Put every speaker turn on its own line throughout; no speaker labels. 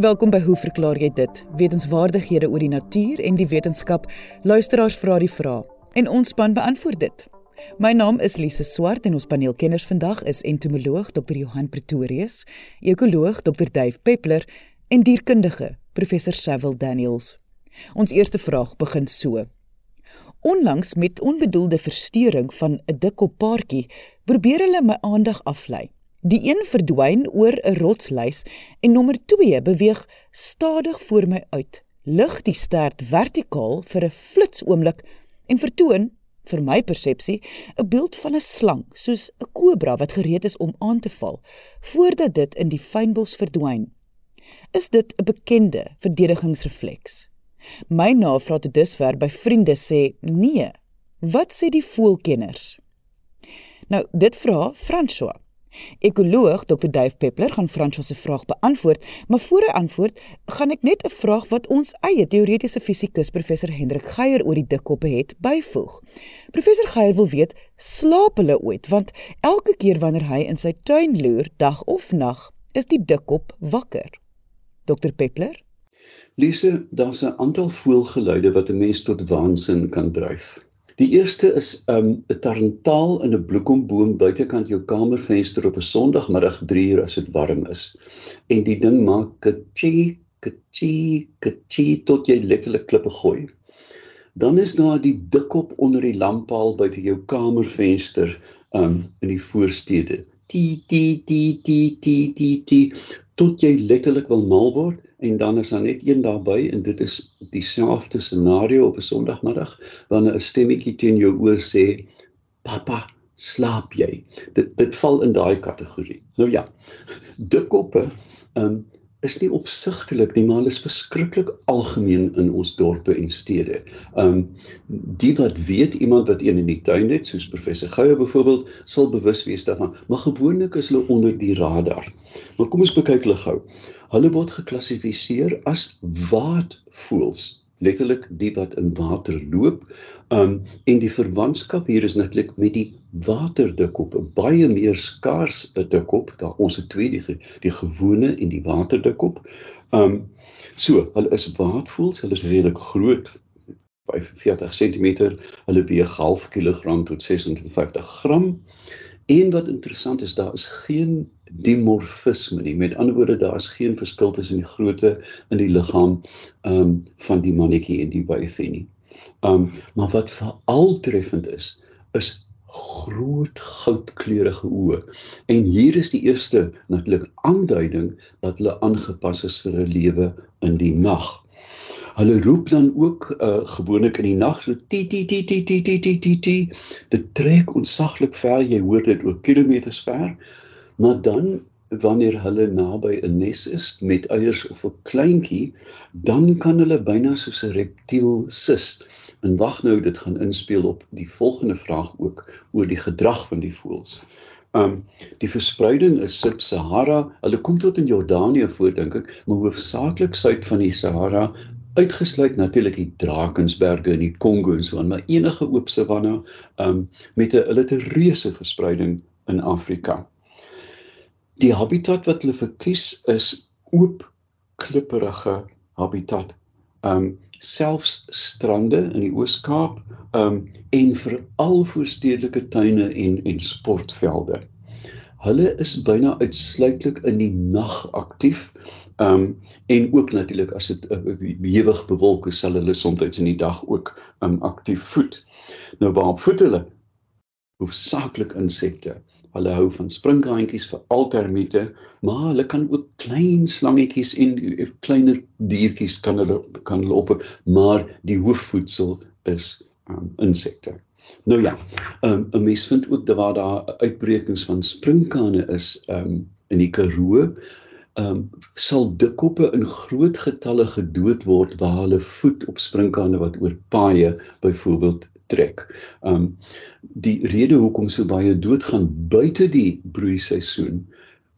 Welkom by Hoe verklaar jy dit? Wetenskapwaardighede oor die natuur en die wetenskap. Luisteraars vra die vrae en ons span beantwoord dit. My naam is Lise Swart en ons paneelkenners vandag is entomoloog Dr. Johan Pretorius, ekoloog Dr. Dave Peppler en dierkundige Professor Cecil Daniels. Ons eerste vraag begin so. Onlangs met onbedoelde verstoring van 'n dikkop paartjie, probeer hulle my aandag aflei. Die een verdwyn oor 'n rotslys en nommer 2 beweeg stadig voor my uit. Lig die stert vertikaal vir 'n flits oomblik en vertoon vir my persepsie 'n beeld van 'n slang, soos 'n kobra wat gereed is om aan te val, voordat dit in die fynbos verdwyn. Is dit 'n bekende verdedigingsrefleks? My navraag tot dusver by vriende sê nee. Wat sê die voelkenners? Nou, dit vra François. Ekoloog Dr. Dave Peppler gaan François se vraag beantwoord, maar voor hy antwoord, gaan ek net 'n vraag wat ons eie teoretiese fisikus professor Hendrik Geier oor die dikkoppe het byvoeg. Professor Geier wil weet, slaap hulle ooit? Want elke keer wanneer hy in sy tuin loer, dag of nag, is die dikkop wakker. Dr. Peppler
Lise, daar's 'n aantal voelgeluide wat 'n mens tot waansin kan dryf. Die eerste is um, 'n um, tarantaal in 'n bloekomboom buitekant jou kamervenster op 'n Sondagmiddag 3 uur as dit warm is. En die ding maak ketjie, ketjie, ketjie tot jy letterlik klippe gooi. Dan is daar die dikkop onder die lamppaal buite jou kamervenster um in die voorstede. Ti ti ti ti ti ti ti tot jy letterlik wil mal word en dan is daar net een daarby en dit is dieselfde scenario op 'n Sondagmiddag wanneer 'n stemmetjie teen jou oor sê pappa slaap jy? Dit dit val in daai kategorie. Nou ja dikkoppe um, is nie opsigtelik nie, maar hulle is verskriklik algemeen in ons dorpe en stede. Um die wat weet iemand wat een in die tuin het, soos professor Gouwe byvoorbeeld, sal bewus wees daarvan, maar gewoonlik is hulle onder die radar. Maar kom ons bekyk hulle gou. Hulle word geklassifiseer as waadvoëls letterlik die wat in water loop. Um en die verwantskap hier is natuurlik met die waterdikop, baie meer skaars 'n dikop, daar ons het twee die die gewone en die waterdikop. Um so, hulle is waadvoels, hulle is redelik groot. 45 cm, hulle weeg half kilogram tot 650 gram. En wat interessant is, daar is geen dimorfisme nie. Met ander woorde, daar is geen verskil tussen die grootte in die liggaam um van die mannetjie en die wyfie nie. Um maar wat veral treffend is, is groot goudkleurige oë. En hier is die eerste natuurlik aanduiding dat hulle aangepas is vir 'n lewe in die nag. Hulle roep dan ook uh gewoonlik in die nag so ti ti ti ti ti ti ti ti ti. Dit trek onsaglik ver, jy hoor dit ook kilometers ver. Maar dan wanneer hulle naby 'n nes is met eiers of 'n kleintjie, dan kan hulle byna soos 'n reptiel sis. En wag nou, dit gaan inspel op die volgende vraag ook oor die gedrag van die voëls. Um die verspreiding is sub-Sahara. Hulle kom tot in Jordanië voor dink ek, maar hoofsaaklik suid van die Sahara uitgesluit natuurlik die Drakensberge in die Kongo en so aan, maar enige oop savanna um met 'n hulle het 'n reuse verspreiding in Afrika. Die habitat wat hulle verkies is oop klipperige habitat. Um selfs strande in die Oos-Kaap um en veral voorstedelike tuine en en sportvelde. Hulle is byna uitsluitlik in die nag aktief Ehm um, en ook natuurlik as dit uh, ewig bewolk is, sal hulle soms in die dag ook um aktief voed. Nou waarop voed hulle? Hoofsaaklik insekte. Hulle hou van sprinkaantjies vir altermiete, maar hulle kan ook klein slangetjies en uh, kleiner diertjies kan hulle kan loop, maar die hoofvoedsel is um insekte. Nou ja, um, 'n mens vind ook dat waar daar uitbrekings van sprinkane is um in die Karoo ehm um, sal dikkoppe in groot getalle gedood word waar hulle voet op sprinkane wat oor paaie byvoorbeeld trek. Ehm um, die rede hoekom so baie doodgaan buite die broeiseisoen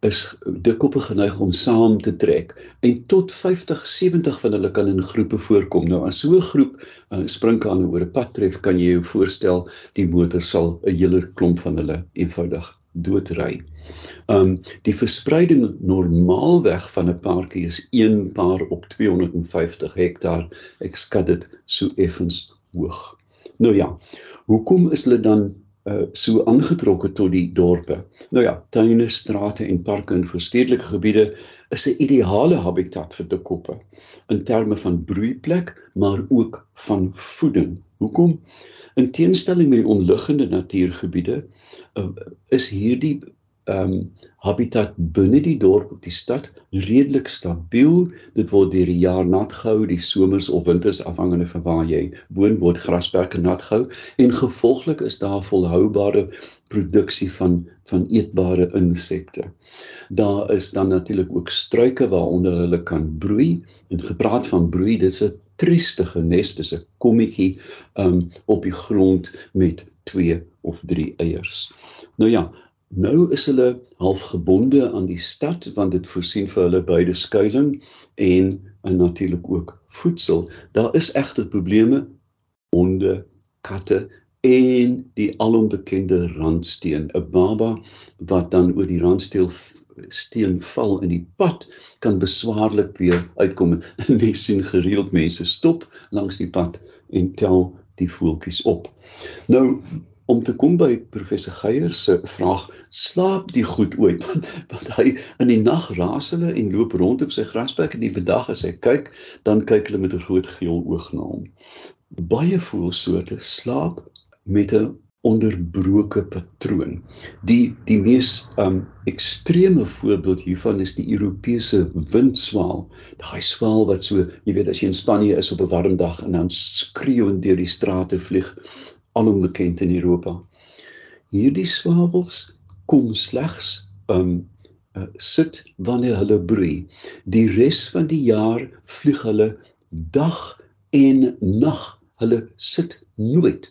is dikkoppe geneig om saam te trek en tot 50 70 van hulle kan in groepe voorkom. Nou as so 'n groep uh, sprinkane oor 'n pad tref, kan jy jou voorstel die motor sal 'n hele klomp van hulle eenvoudig doodry. Um die verspreiding normaalweg van 'n paartjie is een paar op 250 hektaar. Ek skat dit so effens hoog. Nou ja, hoekom is hulle dan uh so aangetrokke tot die dorpe. Nou ja, tuine, strate en parke in verstedelike gebiede is 'n ideale habitat vir tekoppe in terme van broeiplek, maar ook van voeding. Hoekom? In teenstelling met die onliggende natuurgebiede uh, is hierdie ehm um, habitat binne die dorp of die stad redelik stabiel. Dit word deur die jaar nat gehou, die somers of winters afhangende van waar jy woon, word grasperke nat gehou en gevolglik is daar volhoubare produksie van van eetbare insekte. Daar is dan natuurlik ook struike waaronder hulle kan broei. En gepraat van broei, dit is 'n triestige nes, dis 'n kommetjie um op die grond met 2 of 3 eiers. Nou ja, Nou is hulle half gebonde aan die stad want dit voorsien vir hulle beide skuilings en en natuurlik ook voedsel. Daar is egter probleme honde, katte en die alombekende randsteen. 'n Baba wat dan oor die randsteen steen val in die pad kan beswaarlik weer uitkom. Mens sien gereeld mense stop langs die pad en tel die voeltjies op. Nou om te kom by professor Geier se vraag slaap die goed ooit? Want hy in die nag raas hulle en loop rond op sy grasperk en die vandag as hy kyk dan kyk hulle met 'n groot geel oog na hom. Baie voelsoorte slaap met 'n onderbroke patroon. Die die mees um ekstreme voorbeeld hiervan is die Europese windswaal. Daai swaal wat so jy weet as jy in Spanje is op 'n warm dag en dan skreeuend deur die strate vlieg alom bekend in Europa. Hierdie swawels kom slegs um uh, sit wanneer hulle broei. Die res van die jaar vlieg hulle dag en nag. Hulle sit nooit.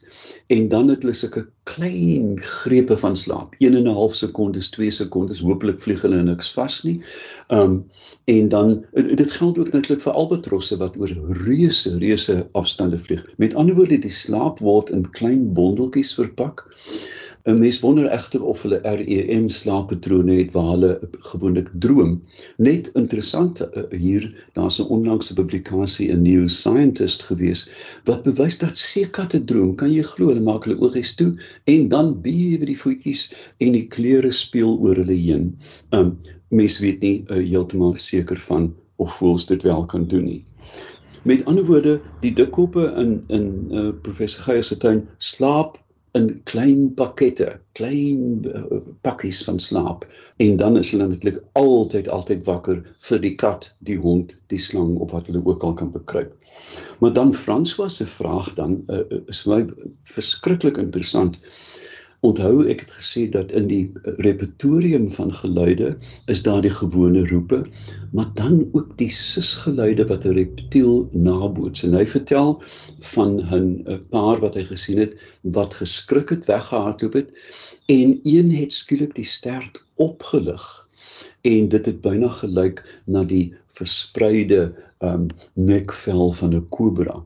En dan het hulle sulke klein grepe van slaap. 1 en 'n half sekondes, 2 sekondes, hopelik vlieg hulle niks vas nie. Um en dan dit geld ook natuurlik vir albatrosse wat oor reuse reuse afstande vlieg. Met ander woorde, die slaap word in klein bondeltjies verpak. 'n Mens wonder egter of hulle REM slaappatrone het waar hulle gewoonlik droom. Net interessant uh, hier, daar's 'n onlangse publikasie in New Scientist gewees wat bewys dat seekatte droom. Kan jy glo hulle maak hulle oogies toe en dan bewe die voetjies en die kleure speel oor hulle heen. Um mens weet nie uh, heeltemal seker van of voels dit wel kan doen nie. Met ander woorde, die dikkoppe in in uh, professor Geier se tuin slaap in klein pakkette, klein uh, pakkies van slaap en dan is hulle netlik altyd altyd wakker vir die kat, die hond, die slang of wat hulle ook al kan bekruip. Maar dan François se vraag dan uh, is my verskriklik interessant. Onthou ek het gesê dat in die repertorium van geluide is daar die gewone roepe, maar dan ook die susgeluide wat 'n reptiel naboots. En hy vertel van 'n paar wat hy gesien het wat geskrik het, weggehardloop het en een het skielik die stert opgelig en dit het byna gelyk na die verspreide um, nekvel van 'n kobra.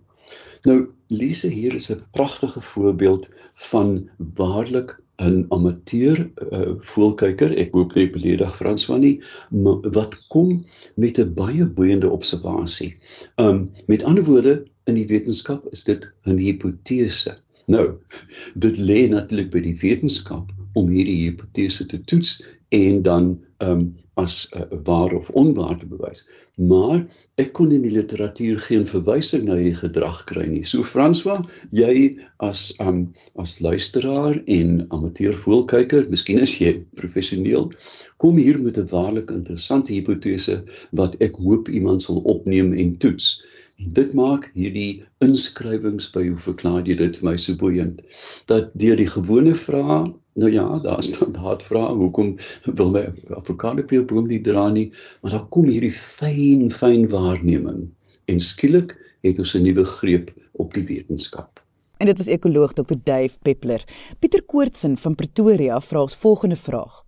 Nou Lise hier is 'n pragtige voorbeeld van waarlik 'n amateur uh, voelkyker, ek hoop nie beledig Franswa nie, wat kom met 'n baie boeiende observasie. Um met ander woorde, in die wetenskap is dit 'n hipotese. Nou, dit lê natuurlik by die wetenskap om hierdie hipotese te toets en dan um as uh, waar of onwaar te bewys. Maar ek kon in die literatuur geen verwysing na hierdie gedrag kry nie. So François, jy as um as luisteraar en amateur voelkyker, miskien is jy professioneel, kom hier met 'n waarlik interessante hipotese wat ek hoop iemand sal opneem en toets. En dit maak hierdie inskrywings by hoe verklaar jy dit vir my so boeiend dat deur die gewone vrae Nou ja, daar staan daar vra hoekom wil my avokado peulboom nie dra nie, maar dan kom hierdie fyn fyn waarneming en skielik het ons 'n nuwe greep op die wetenskap.
En dit was ekoloog Dr. Dave Peppler. Pieter Koortsen van Pretoria vra ons volgende vraag.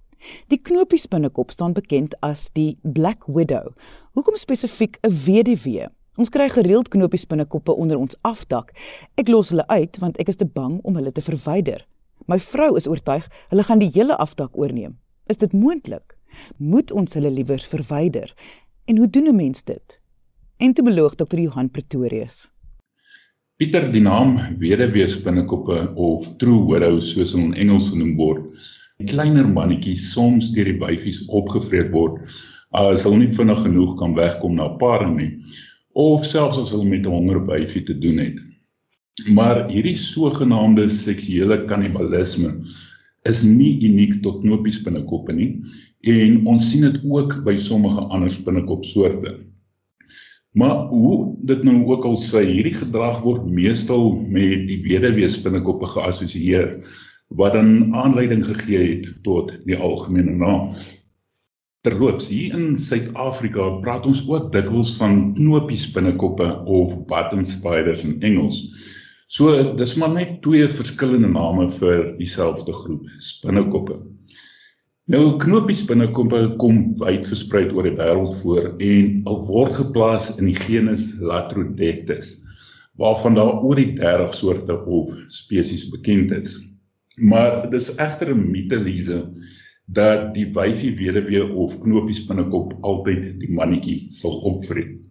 Die knopiespinnekop staan bekend as die Black Widow. Hoekom spesifiek 'n weduwee? Ons kry gereeld knopiespinnekoppe onder ons afdak. Ek los hulle uit want ek is te bang om hulle te verwyder. My vrou is oortuig hulle gaan die hele afdak oorneem. Is dit moontlik? Moet ons hulle liewers verwyder? En hoe doen 'n mens dit? Entomoloog Dr. Johan Pretorius.
Pieter, die naam weduwee binnekoppe of true widows soos in Engels genoem word, kleiner mannetjies soms deur die wyfies opgevreet word as hulle nie vinnig genoeg kan wegkom na paring nie of selfs as hulle met 'n honger wyfie te doen het. Maar hierdie sogenaamde seksuele kannibalisme is nie uniek tot knopies binnekoppe nie en ons sien dit ook by sommige ander binnekopsoorte. Maar hoe dit nou ook al sê, hierdie gedrag word meestal met die weduwee binnekoppe geassosieer wat dan aanleiding gegee het tot die algemene naam. Terloops, hier in Suid-Afrika praat ons ook dikwels van knopies binnekoppe of button spiders in Engels. So dis maar net twee verskillende name vir dieselfde groep spinnekoppe. Nou knopies binnekoppe kom wyd versprei oor die wêreld voor en al word geplaas in die genus Latrodectus waarvan daar oor die 30 soorte of spesies bekend is. Maar dis egter 'n mite Lize dat die wyfie weduwee of knopies binnekop altyd die mannetjie sal opvreet.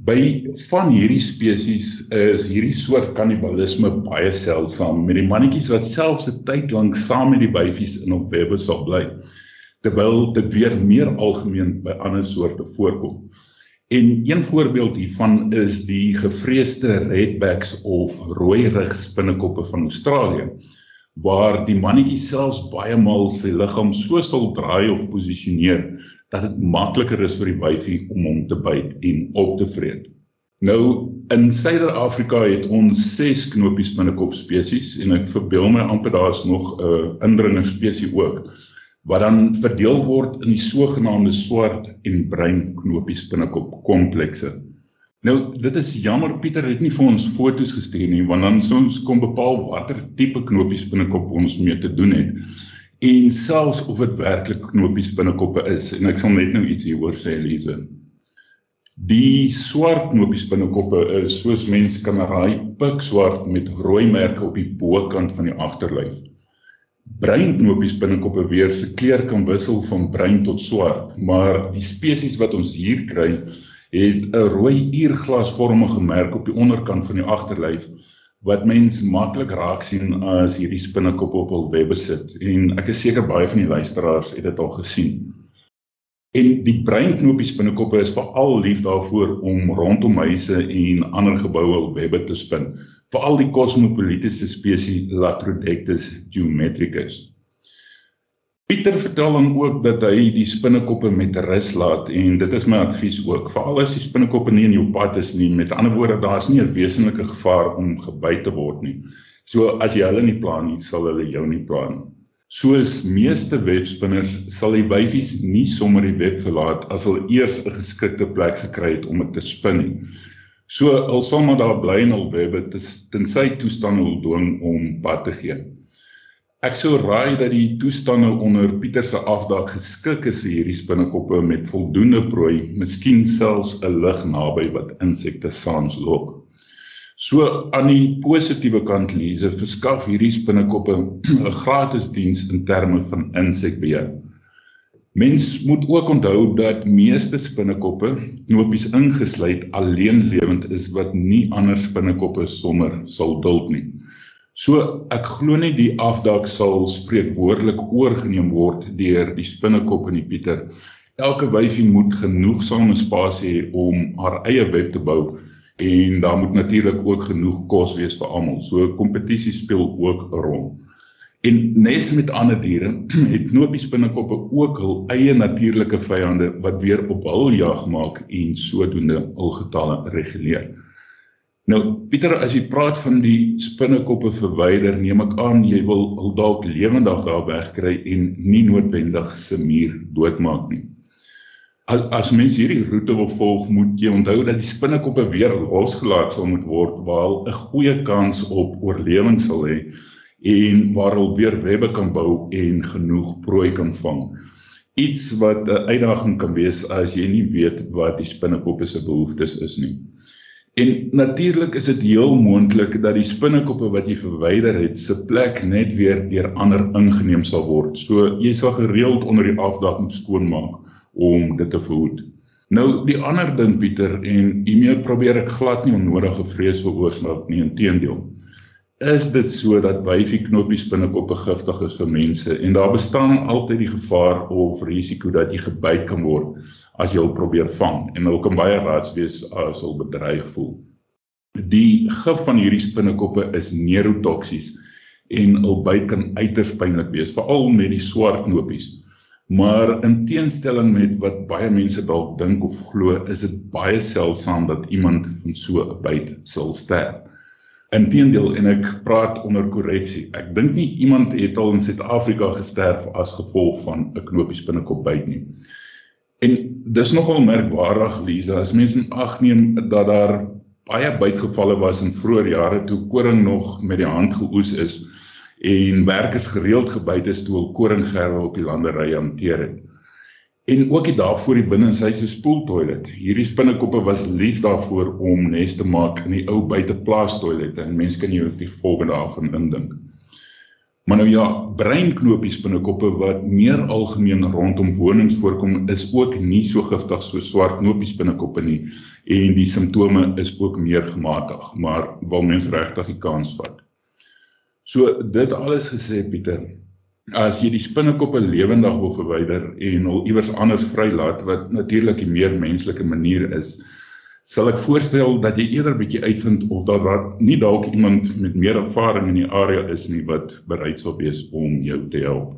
By van hierdie spesies is hierdie soort kannibalisme baie seldsaam met die mannetjies wat selfs 'n tyd lank saam met die wyfies in op webbe sal bly terwyl dit weer meer algemeen by ander soorte voorkom. En een voorbeeld hiervan is die gevreesde redbacks of rooi rug spinnekoppe van Australië waar die mannetjie selfs baie maal sy liggaam so sal draai of posisioneer dat dit makliker is vir die wyfie om hom te byt en op te vreet. Nou in Suider-Afrika het ons 6 knopies binnekop spesies en ek verbeel my amper daar's nog 'n uh, indringer spesies ook wat dan verdeel word in die sogenaamde swart en bruin knopies binnekop komplekse. Nou dit is jammer Pieter het nie vir ons foto's gestuur nie want dan sou ons kon bepaal watter tipe knopies binnekop ons mee te doen het en selfs of dit werklik knopies binnekoppe is en ek sal net nou iets hieroor sê Elise. Die swart knopies binnekoppe is soos mense kan raai pikswart met rooi merke op die bokant van die agterlyf. Bruin knopies binnekoppe weer se kleur kan wissel van bruin tot swart, maar die spesies wat ons hier kry het 'n rooi uurglasvormige merk op die onderkant van die agterlyf wat mens maklik raak sien as hierdie spinnekop op hul webbe sit en ek is seker baie van die luisteraars het dit al gesien. En die bruin knopies binnekoppe is veral lief daarvoor om rondom huise en ander geboue hul webbe te spin, veral die Cosmopolites spesies Latrodectus geometricus. Pieter vertel dan ook dat hy die spinnekoppe met rus laat en dit is my advies ook. Veral as die spinnekoppe nie in jou pad is nie, met ander woorde, daar's nie 'n wesenlike gevaar om gebyt te word nie. So as jy hulle nie pla nie, sal hulle jou nie pla nie. Soos meeste webspinners sal die wyfies nie sommer die web verlaat as hulle eers 'n geskikte plek gekry het om dit te spin nie. So hulle sal maar daar bly in hul webbe tensy toestande hul dwing om pad te gee. Ek sou raai dat die toestande onder Pieter se afdaag geskik is vir hierdie spinnekoppe met voldoende prooi, miskien selfs 'n lig naby wat insekte saans lok. So aan die positiewe kant lees, verskaf hierdie spinnekoppe 'n gratis diens in terme van insekbeheer. Mens moet ook onthou dat meeste spinnekoppe, knopies ingesluit, alleen lewend is wat nie ander spinnekoppe sommer sal duld nie. So ek glo net die afdak sal spreekwoordelik oorgeneem word deur die spinnekop en die Pieter. Elke wyfie moet genoegsame spasie hê om haar eie web te bou en daar moet natuurlik ook genoeg kos wees vir almal. So kompetisie speel ook 'n rol. En nes met ander diere het knopies binnekoppe ook hul eie natuurlike vyande wat weer op hul jag maak en sodoende hul getalle reguleer. Nou Pieter, as jy praat van die spinnekoppe verwyder, neem ek aan jy wil hul dalk lewendig daar wegkry en nie noodwendig se muur doodmaak nie. As, as mens hierdie roete wil volg, moet jy onthou dat die spinnekoppe weer losgelaat sal moet word waar hulle 'n goeie kans op oorlewing sal hê en waar hulle weer webbe kan bou en genoeg prooi kan vang. Iets wat 'n uitdaging kan wees as jy nie weet wat die spinnekoppe se behoeftes is nie. En natuurlik is dit heel moontlik dat die spinnekoppe wat jy verwyder het, se plek net weer deur ander ingeneem sal word. So jy sal gereeld onder die afdak moet skoonmaak om dit te verhoed. Nou die ander ding Pieter en hiermee probeer ek glad nie onnodige vrees veroorsaak nie, inteendeel is dit so dat wyfie knoppies binnekoppe giftig is vir mense en daar bestaan altyd die gevaar of risiko dat jy gebyt kan word as jy hul probeer vang en hulle kan baie raads wees as hulle bedreig voel. Die gif van hierdie spinnekoppe is neurotoksies en hul byt kan uiters pynlik wees veral met die swart knoppies. Maar in teenstelling met wat baie mense dalk dink of glo, is dit baie seldsaam dat iemand van so 'n byt sal sterf. Inteendeel en ek praat onder korreksie. Ek dink nie iemand het al in Suid-Afrika gesterf as gevolg van 'n knopies binnekop byt nie. En dis nogal merkwaardig Lisa, as mense in ag neem dat daar baie bytgevalle was in vroeë jare toe koring nog met die hand geoes is en werkers gereeld gebyt is toe hul koringgerwe op die landerye hanteer het en ook die daarvoor die binnenshuise spoeltoilet. Hierdie spinnekoppe was lief daarvoor om nes te maak in die ou buiteplaas toilette en mense kan jou die gevolge daarvan indink. Maar nou ja, breinknopies binnekoppe wat meer algemeen rondom wonings voorkom is ook nie so giftig so swart knopies binnekoppe nie en die simptome is ook meer gematig, maar wil mens regtig die kans vat. So dit alles gesê Pieter, as jy die spinnekoppe lewendig wil verwyder en hul iewers anders vrylaat wat natuurlik 'n meer menslike manier is, sal ek voorstel dat jy eerder bietjie uitvind of daar daar nie dalk iemand met meer ervaring in die area is nie wat bereid sal wees om jou te help.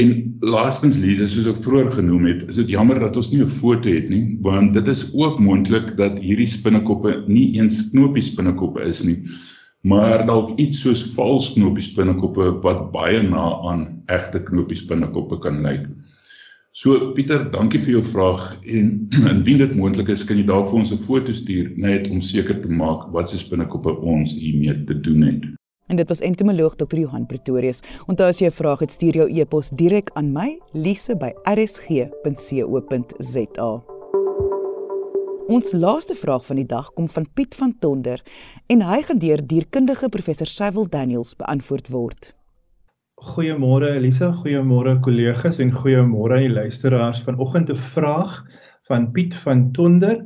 En laastens Lise, soos ek vroeër genoem het, is dit jammer dat ons nie 'n foto het nie, want dit is ook moontlik dat hierdie spinnekoppe nie eens knopies spinnekoppe is nie maar dalk iets soos vals knopies binnekoppe wat baie na aan egte knopies binnekoppe kan lyk. So Pieter, dankie vir jou vraag en indien dit moontlik is, kan jy dalk vir ons 'n foto stuur net om seker te maak wat se binnekoppe ons hiermee te doen het.
En dit was entomoloog Dr. Johan Pretorius. Onthou as jy 'n vraag het, stuur jou e-pos direk aan my, lise@rsg.co.za. Ons laaste vraag van die dag kom van Piet van Tonder en hy gaan deur dierkundige professor Cyril Daniels beantwoord word.
Goeiemôre Elise, goeiemôre kollegas en goeiemôre aan die luisteraars. Vanoggend 'n vraag van Piet van Tonder.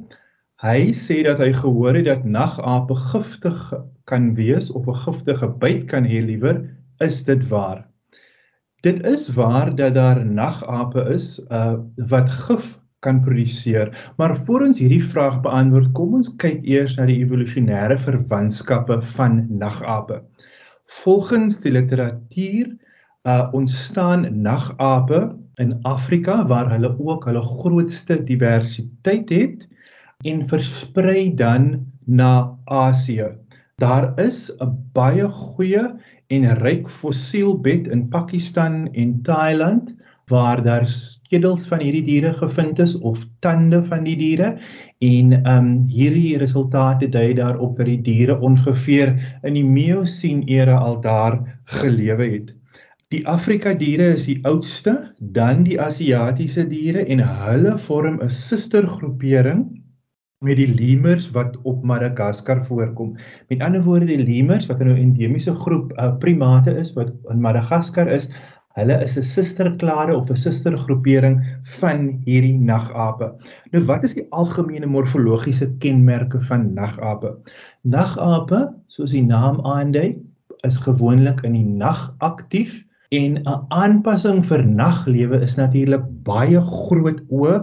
Hy sê dat hy gehoor het dat nagape giftig kan wees of 'n giftige byt kan hê liewer, is dit waar? Dit is waar dat daar nagape is uh, wat gif kan produseer. Maar voor ons hierdie vraag beantwoord, kom ons kyk eers na die evolusionêre verwantskappe van nagape. Volgens die literatuur uh ontstaan nagape in Afrika waar hulle ook hulle grootste diversiteit het en versprei dan na Asië. Daar is 'n baie goeie en ryk fossielbed in Pakistan en Thailand waar daar skedels van hierdie diere gevind is of tande van die diere en ehm um, hierdie resultate dui daarop dat die diere ongeveer in die Miocene era al daar gelewe het. Die Afrika diere is die oudste, dan die Asiatiese diere en hulle vorm 'n sustergroepering met die lemurs wat op Madagaskar voorkom. Met ander woorde die lemurs wat 'n nou endemiese groep uh, primate is wat in Madagaskar is, Hulle is 'n susterklade of 'n sustergroepering van hierdie nagape. Nou wat is die algemene morfologiese kenmerke van nagape? Nagape, soos die naam aandui, is gewoonlik in die nag aktief en 'n aanpassing vir naglewe is natuurlik baie groot oë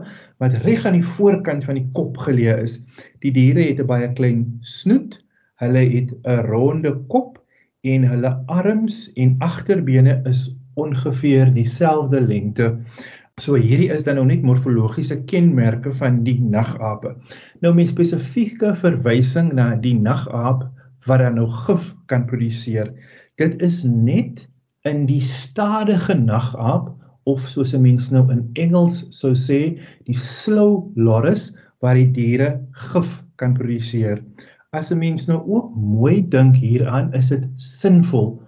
wat reg aan die voorkant van die kop geleë is. Die diere het 'n baie klein snoet, hulle het 'n ronde kop en hulle arms en agterbene is ongeveer dieselfde lengte. So hierdie is dan nou net morfologiese kenmerke van die nagape. Nou met spesifieke verwysing na die nagaap wat dan nou gif kan produseer. Dit is net in die stadige nagaap of soos 'n mens nou in Engels sou sê, die slow loris waar die diere gif kan produseer. As 'n mens nou ook mooi dink hieraan, is dit sinvol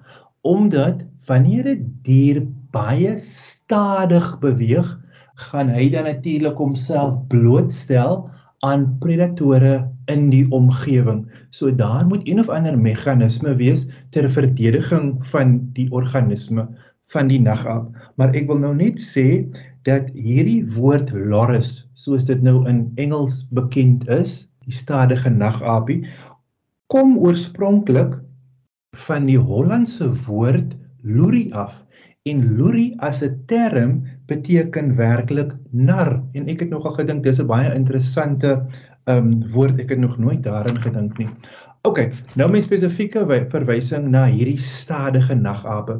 omdat wanneer 'n die dier baie stadig beweeg, gaan hy dan natuurlik homself blootstel aan predatore in die omgewing. So daar moet een of ander meganisme wees ter verdediging van die organisme van die nagaap. Maar ek wil nou net sê dat hierdie woord loris, soos dit nou in Engels bekend is, die stadige nagaapie, kom oorspronklik van die Hollandse woord loerie af. En loerie as 'n term beteken werklik nar en ek het nogal gedink dis 'n baie interessante um woord ek het nog nooit daarin gedink nie. OK, nou my spesifieke verwysing na hierdie stadige nagape.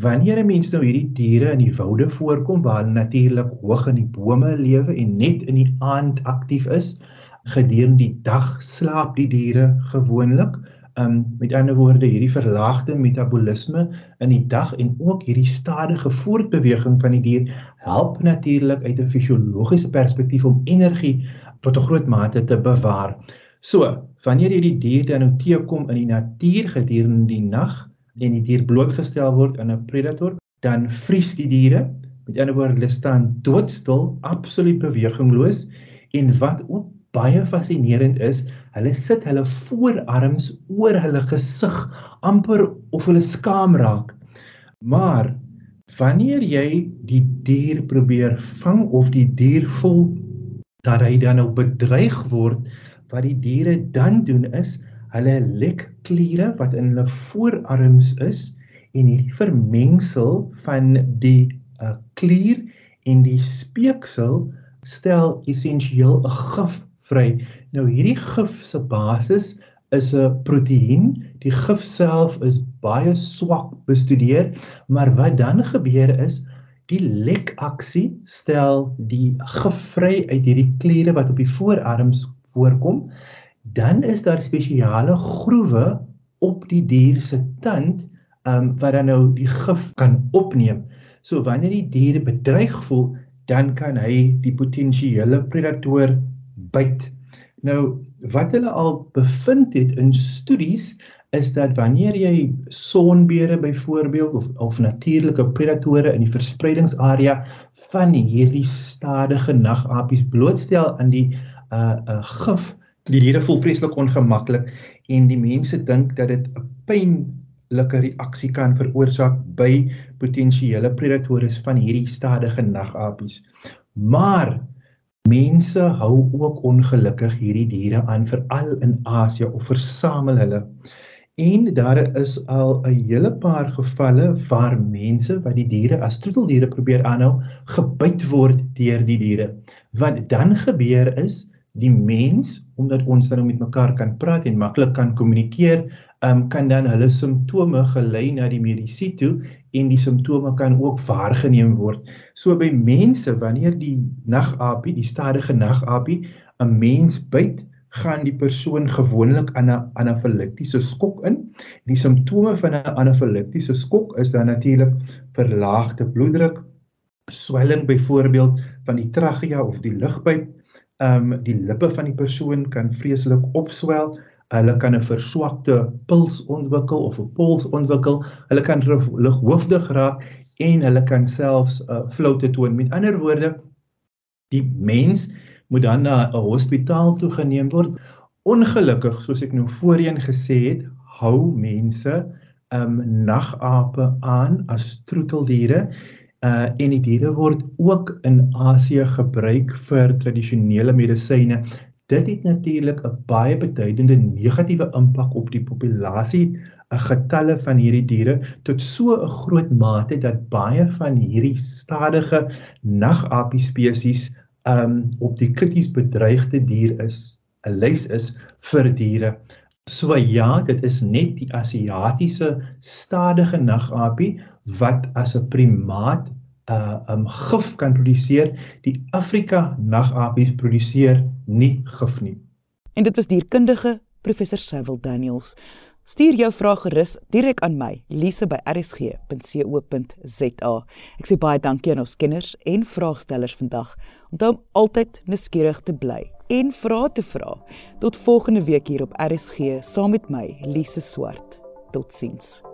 Wanneer 'n mens nou hierdie diere in die woude voorkom waar hulle natuurlik hoog in die bome lewe en net in die aand aktief is, gedurende die dag slaap die diere gewoonlik. Um met ander woorde hierdie verlaagde metabolisme in die dag en ook hierdie stadige voortbeweging van die dier help natuurlik uit 'n fisiologiese perspektief om energie tot 'n groot mate te bewaar. So, wanneer jy die dier dan nou teekom in die natuur gedurende die nag, en die dier blootgestel word aan 'n predator, dan vries die diere. Met ander woorde, hulle staan doodstil, absoluut bewegingloos en wat ook baie fascinerend is, hulle sit hulle voorarms oor hulle gesig amper of hulle skaam raak. Maar wanneer jy die dier probeer vang of die dier voel dat hy dan nou bedreig word, wat die diere dan doen is hulle lek kliere wat in hulle voorarms is en hierdie vermengsel van die uh, klier en die speeksel stel essensieel 'n gif vry. Nou hierdie gif se basis is 'n proteïen. Die gif self is baie swak bestudeer, maar wat dan gebeur is die lekaksie stel die gif vry uit hierdie kliere wat op die voorarms voorkom dan is daar spesiale groewe op die dier se tand um wat dan nou die gif kan opneem. So wanneer die dier bedreig voel, dan kan hy die potensiële predator byt. Nou wat hulle al bevind het in studies is dat wanneer jy sonbeere byvoorbeeld of of natuurlike predatore in die verspreidingsarea van hierdie stadige nagapies blootstel aan die uh uh gif Die diere voel vreeslik ongemaklik en die mense dink dat dit 'n pynlike reaksie kan veroorsaak by potensiële predators van hierdie stadige nagapies. Maar mense hou ook ongelukkig hierdie diere aan veral in Asië of versamel hulle. En daar is al 'n hele paar gevalle waar mense wat die diere as troeteldiere probeer aanhou, gebyt word deur die diere. Wat dan gebeur is die mens omdat ons dan met mekaar kan praat en maklik kan kommunikeer, um, kan dan hulle simptome gelei na die mediese toe en die simptome kan ook waargeneem word. So by mense wanneer die nagapie, die stadige nagapie 'n mens byt, gaan die persoon gewoonlik aan 'n anafilaktiese skok in. Die simptome van 'n anafilaktiese skok is dan natuurlik verlaagde bloeddruk, swelling byvoorbeeld van die trachea of die lugpyp, ehm um, die lippe van die persoon kan vreeslik opswel. Hulle kan 'n verswakte puls ontwikkel of 'n pols ontwikkel. Hulle kan lighoofdig raak en hulle kan selfs 'n uh, floute toon. Met ander woorde, die mens moet dan na 'n hospitaal toe geneem word. Ongelukkig, soos ek nou voorheen gesê het, hou mense um, nagape aan as troeteldiere uh en die diere word ook in Asië gebruik vir tradisionele medisyne. Dit het natuurlik 'n baie beduidende negatiewe impak op die populasie, 'n getalle van hierdie diere tot so 'n groot mate dat baie van hierdie stadige nagapie spesies um op die krities bedreigde dier is, 'n lys is vir diere. So ja, dit is net die Asiatiese stadige nagapie wat as 'n primaat uh, um gif kan produseer. Die Afrika nagapies produseer nie gif nie.
En dit was dierkundige professor Cyril Daniels. Stuur jou vrae gerus direk aan my, lise by rsg.co.za. Ek sê baie dankie aan ons kenners en vraagstellers vandag. Onthou om altyd nuuskierig te bly en vra te vra. Tot volgende week hier op RSG saam met my, Lise Swart. Totsiens.